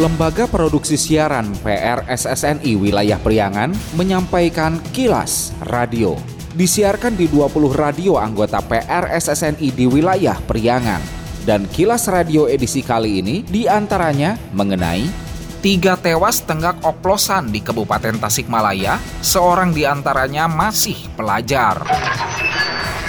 Lembaga Produksi Siaran PRSSNI Wilayah Priangan menyampaikan kilas radio. Disiarkan di 20 radio anggota PRSSNI di wilayah Priangan. Dan kilas radio edisi kali ini di antaranya mengenai Tiga tewas tenggak oplosan di Kabupaten Tasikmalaya, seorang di antaranya masih pelajar.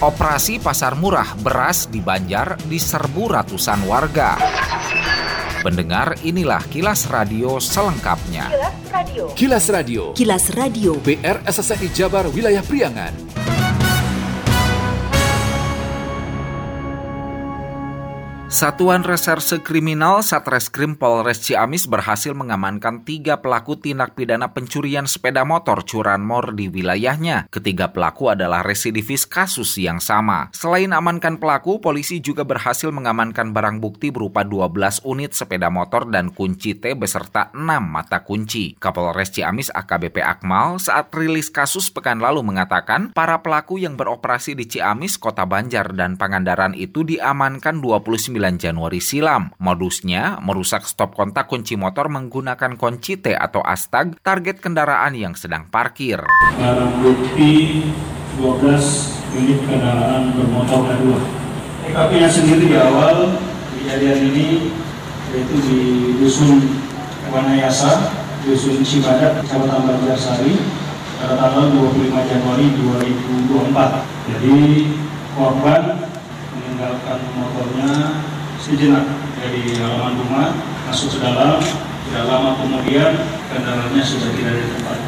Operasi pasar murah beras di Banjar diserbu ratusan warga. Pendengar, inilah kilas radio selengkapnya. Kilas Radio. Kilas Radio. Kilas Radio. PR SSNI Jabar Wilayah Priangan. Satuan Reserse Kriminal Satreskrim Polres Ciamis berhasil mengamankan tiga pelaku tindak pidana pencurian sepeda motor curanmor di wilayahnya. Ketiga pelaku adalah residivis kasus yang sama. Selain amankan pelaku, polisi juga berhasil mengamankan barang bukti berupa 12 unit sepeda motor dan kunci T beserta 6 mata kunci. Kapolres Ciamis AKBP Akmal saat rilis kasus pekan lalu mengatakan para pelaku yang beroperasi di Ciamis, Kota Banjar, dan Pangandaran itu diamankan 29 Januari silam. Modusnya merusak stop kontak kunci motor menggunakan kunci T atau astag target kendaraan yang sedang parkir. Barang bukti 12 unit kendaraan bermotor kedua. TKP-nya sendiri di awal kejadian ini yaitu di Dusun Wanayasa, Dusun Cibadak, Kecamatan Banjarsari pada tanggal 25 Januari 2024. Jadi korban motornya sejenak dari halaman rumah masuk ke dalam tidak lama kemudian kendaraannya sudah tidak di tempat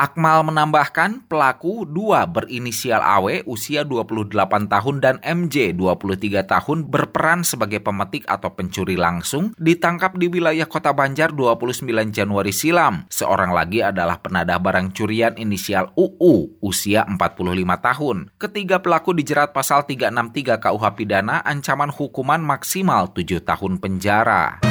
Akmal menambahkan pelaku dua berinisial AW usia 28 tahun dan MJ 23 tahun berperan sebagai pemetik atau pencuri langsung ditangkap di wilayah Kota Banjar 29 Januari silam. Seorang lagi adalah penadah barang curian inisial UU usia 45 tahun. Ketiga pelaku dijerat pasal 363 KUH pidana ancaman hukuman maksimal 7 tahun penjara.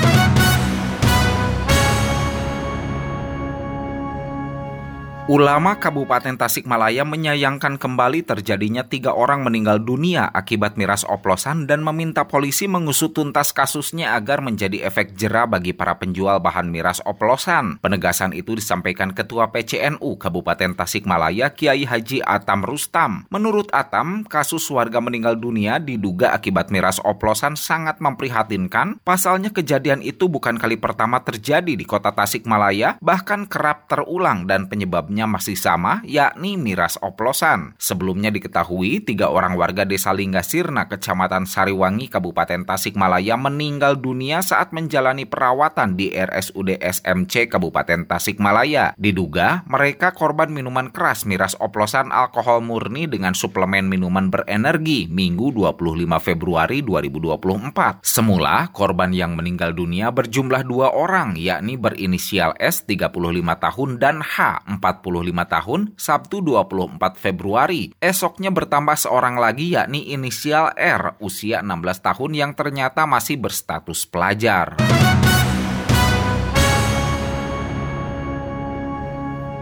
Ulama Kabupaten Tasikmalaya menyayangkan kembali terjadinya tiga orang meninggal dunia akibat miras oplosan dan meminta polisi mengusut tuntas kasusnya agar menjadi efek jera bagi para penjual bahan miras oplosan. Penegasan itu disampaikan Ketua PCNU Kabupaten Tasikmalaya Kiai Haji Atam Rustam. Menurut Atam, kasus warga meninggal dunia diduga akibat miras oplosan sangat memprihatinkan. Pasalnya kejadian itu bukan kali pertama terjadi di kota Tasikmalaya, bahkan kerap terulang dan penyebabnya masih sama, yakni miras oplosan. Sebelumnya diketahui, tiga orang warga desa Linggasirna, Kecamatan Sariwangi, Kabupaten Tasikmalaya meninggal dunia saat menjalani perawatan di RSUD SMC Kabupaten Tasikmalaya. Diduga, mereka korban minuman keras miras oplosan alkohol murni dengan suplemen minuman berenergi Minggu 25 Februari 2024. Semula, korban yang meninggal dunia berjumlah dua orang, yakni berinisial S 35 tahun dan H 40 tahun, Sabtu 24 Februari. Esoknya bertambah seorang lagi yakni inisial R, usia 16 tahun yang ternyata masih berstatus pelajar.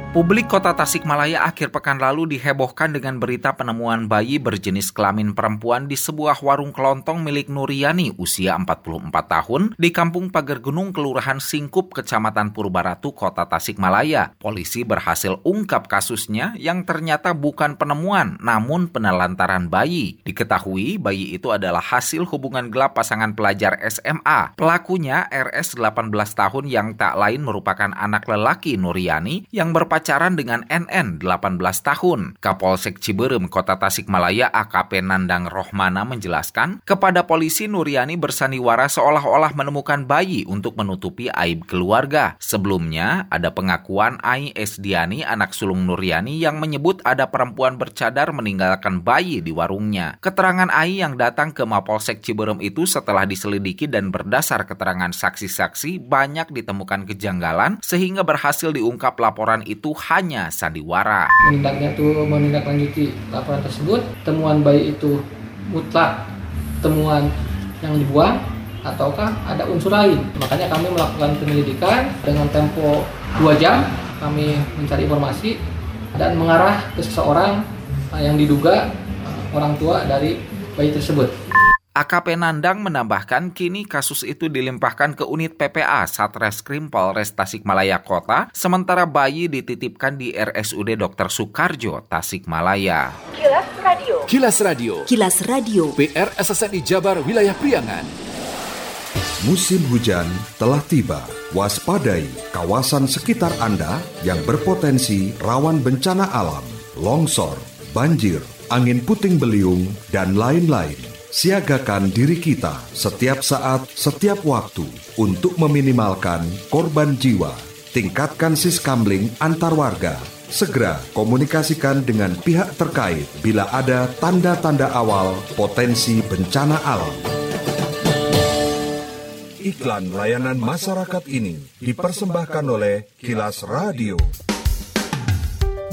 Publik kota Tasikmalaya akhir pekan lalu dihebohkan dengan berita penemuan bayi berjenis kelamin perempuan di sebuah warung kelontong milik Nuriani usia 44 tahun di Kampung Pagar Gunung, Kelurahan Singkup, Kecamatan Purbaratu, kota Tasikmalaya. Polisi berhasil ungkap kasusnya yang ternyata bukan penemuan, namun penelantaran bayi. Diketahui bayi itu adalah hasil hubungan gelap pasangan pelajar SMA. Pelakunya RS 18 tahun yang tak lain merupakan anak lelaki Nuriani yang berpacaran pacaran dengan NN 18 tahun. Kapolsek Ciberem Kota Tasikmalaya AKP Nandang Rohmana menjelaskan, kepada polisi Nuriani bersandiwara seolah-olah menemukan bayi untuk menutupi aib keluarga. Sebelumnya, ada pengakuan Ai Esdiani, anak sulung Nuriani yang menyebut ada perempuan bercadar meninggalkan bayi di warungnya. Keterangan Ai yang datang ke Mapolsek Ciberem itu setelah diselidiki dan berdasar keterangan saksi-saksi banyak ditemukan kejanggalan sehingga berhasil diungkap laporan itu hanya sandiwara. Menindaknya tuh menindaklanjuti laporan tersebut, temuan bayi itu mutlak temuan yang dibuang ataukah ada unsur lain. Makanya kami melakukan penyelidikan dengan tempo 2 jam, kami mencari informasi dan mengarah ke seseorang yang diduga orang tua dari bayi tersebut. AKP Nandang menambahkan kini kasus itu dilimpahkan ke unit PPA Satreskrim Polres Tasikmalaya Kota, sementara bayi dititipkan di RSUD Dr. Soekarjo, Tasikmalaya. Kilas Radio. Kilas Radio. Kilas Radio. PR SSNI Jabar Wilayah Priangan. Musim hujan telah tiba. Waspadai kawasan sekitar Anda yang berpotensi rawan bencana alam, longsor, banjir, angin puting beliung, dan lain-lain. Siagakan diri kita setiap saat, setiap waktu untuk meminimalkan korban jiwa. Tingkatkan siskamling antar warga. Segera komunikasikan dengan pihak terkait bila ada tanda-tanda awal potensi bencana alam. Iklan layanan masyarakat ini dipersembahkan oleh Kilas Radio.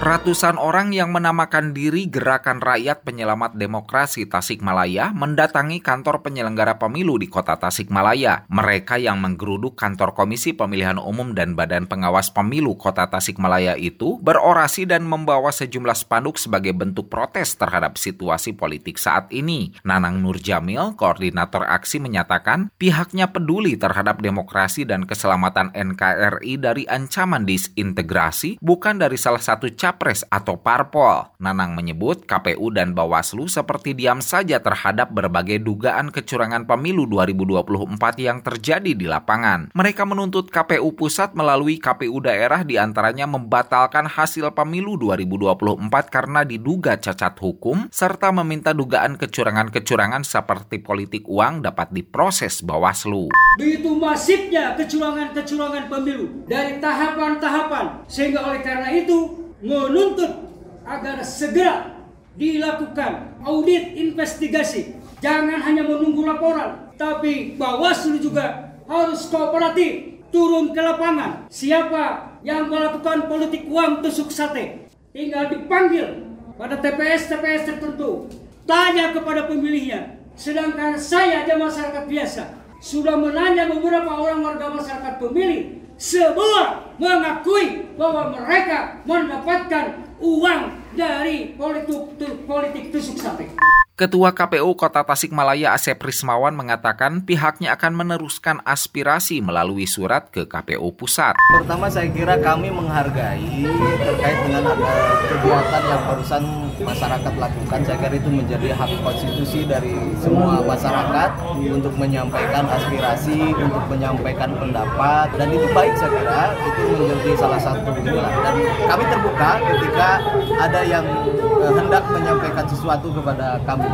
Ratusan orang yang menamakan diri Gerakan Rakyat Penyelamat Demokrasi Tasikmalaya mendatangi kantor penyelenggara pemilu di kota Tasikmalaya. Mereka yang menggeruduk kantor Komisi Pemilihan Umum dan Badan Pengawas Pemilu kota Tasikmalaya itu berorasi dan membawa sejumlah spanduk sebagai bentuk protes terhadap situasi politik saat ini. Nanang Nur Jamil, koordinator aksi menyatakan pihaknya peduli terhadap demokrasi dan keselamatan NKRI dari ancaman disintegrasi bukan dari salah satu capres atau parpol. Nanang menyebut KPU dan Bawaslu seperti diam saja terhadap berbagai dugaan kecurangan pemilu 2024 yang terjadi di lapangan. Mereka menuntut KPU pusat melalui KPU daerah di antaranya membatalkan hasil pemilu 2024 karena diduga cacat hukum serta meminta dugaan kecurangan-kecurangan seperti politik uang dapat diproses Bawaslu. Begitu masifnya kecurangan-kecurangan pemilu dari tahapan-tahapan sehingga oleh karena itu menuntut agar segera dilakukan audit investigasi. Jangan hanya menunggu laporan, tapi Bawaslu juga harus kooperatif turun ke lapangan. Siapa yang melakukan politik uang tusuk sate, tinggal dipanggil pada TPS-TPS tertentu. Tanya kepada pemilihnya. Sedangkan saya aja masyarakat biasa sudah menanya beberapa orang warga masyarakat pemilih semua mengakui bahwa mereka mendapatkan uang dari politik politik tusuk sate. Ketua KPU Kota Tasikmalaya Asep Rismawan mengatakan pihaknya akan meneruskan aspirasi melalui surat ke KPU Pusat. Pertama saya kira kami menghargai terkait dengan kegiatan yang barusan masyarakat lakukan. Saya kira itu menjadi hak konstitusi dari semua masyarakat untuk menyampaikan aspirasi, untuk menyampaikan pendapat dan itu baik saya kira itu menjadi salah satu. Dan kami terbuka ketika ada yang eh, hendak menyampaikan sesuatu kepada kami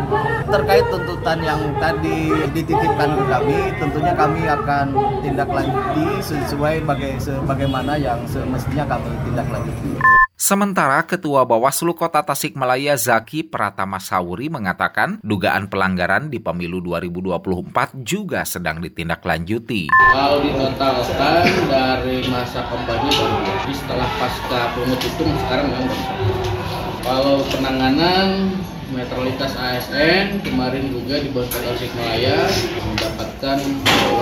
terkait tuntutan yang tadi dititipkan ke kami tentunya kami akan tindak lanjuti sesuai baga sebagaimana yang semestinya kami tindak lanjuti. Sementara Ketua Bawaslu Kota Tasikmalaya Zaki Pratama Sawuri mengatakan dugaan pelanggaran di pemilu 2024 juga sedang ditindaklanjuti. Kalau ditotalkan dari masa kampanye baru setelah pasca pemungut hitung sekarang memang kalau penanganan netralitas ASN kemarin juga di Bawaslu Tasikmalaya mendapatkan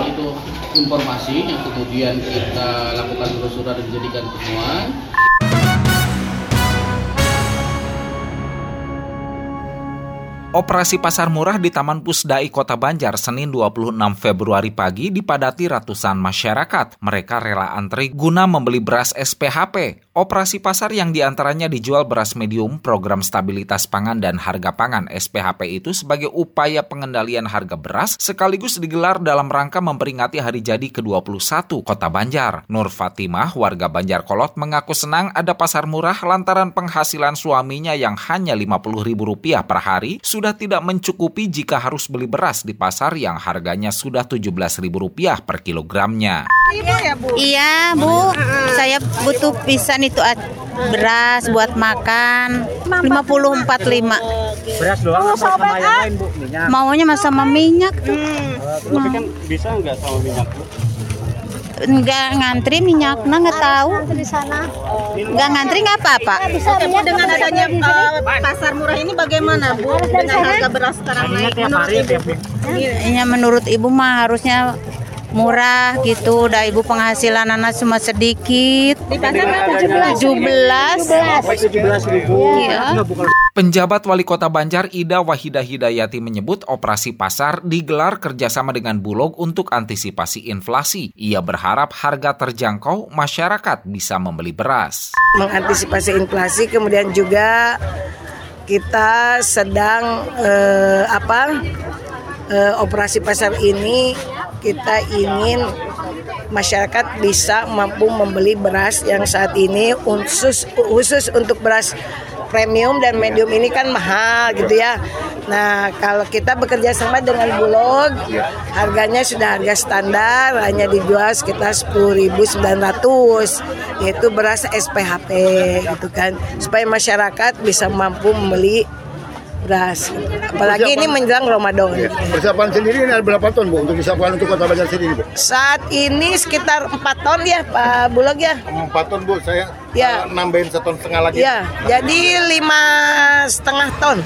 itu informasi yang kemudian kita lakukan surat dan dijadikan temuan. Operasi pasar murah di Taman Pusdai Kota Banjar Senin 26 Februari pagi dipadati ratusan masyarakat. Mereka rela antri guna membeli beras SPHP. Operasi pasar yang di antaranya dijual beras medium, program stabilitas pangan dan harga pangan SPHP itu sebagai upaya pengendalian harga beras sekaligus digelar dalam rangka memperingati hari jadi ke-21 Kota Banjar. Nur Fatimah, warga Banjar Kolot mengaku senang ada pasar murah lantaran penghasilan suaminya yang hanya Rp50.000 per hari sudah tidak mencukupi jika harus beli beras di pasar yang harganya sudah Rp17.000 per kilogramnya. Iya Bu, saya butuh pisan itu beras buat makan 50 45 Beras doang Oh, sama sobek, yang lain bu? Minyak. Maunya mas sama minyak tuh. Tapi kan bisa nggak sama minyak bu? Enggak ngantri minyak, nah nggak tahu. di sana. Enggak ngantri nggak apa-apa. Oke, Bu, dengan adanya eh, pasar murah ini bagaimana Bu dengan harga beras sekarang naik menurut Ibu? Ini menurut ibu mah harusnya murah gitu. Udah ibu penghasilan anak cuma sedikit. Di pasar berapa? 17. Sampai tujuh belas ribu. Iya. Nggak, bukan Penjabat Wali Kota Banjar Ida Wahidah Hidayati menyebut operasi pasar digelar kerjasama dengan Bulog untuk antisipasi inflasi. Ia berharap harga terjangkau masyarakat bisa membeli beras. mengantisipasi inflasi kemudian juga kita sedang eh, apa eh, operasi pasar ini kita ingin masyarakat bisa mampu membeli beras yang saat ini khusus khusus untuk beras premium dan medium ini kan mahal gitu ya. Nah, kalau kita bekerja sama dengan Bulog, harganya sudah harga standar, hanya dijual sekitar 10.900 yaitu beras SPHP gitu kan. Supaya masyarakat bisa mampu membeli beras. Apalagi ini menjelang Ramadan. Persiapan sendiri ini ada berapa ton Bu untuk disiapkan untuk Kota Banjar sendiri Bu? Saat ini sekitar 4 ton ya Pak Bulog ya. 4 ton Bu, saya Ya. nambahin seton setengah lagi. Ya, jadi lima setengah ton.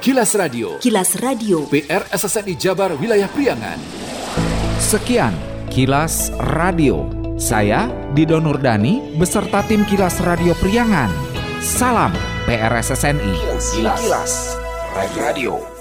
Kilas Radio. Kilas Radio. PR SSNI Jabar Wilayah Priangan. Sekian Kilas Radio. Saya Dido Nurdani beserta tim Kilas Radio Priangan. Salam PRSSNI. Kilas Radio.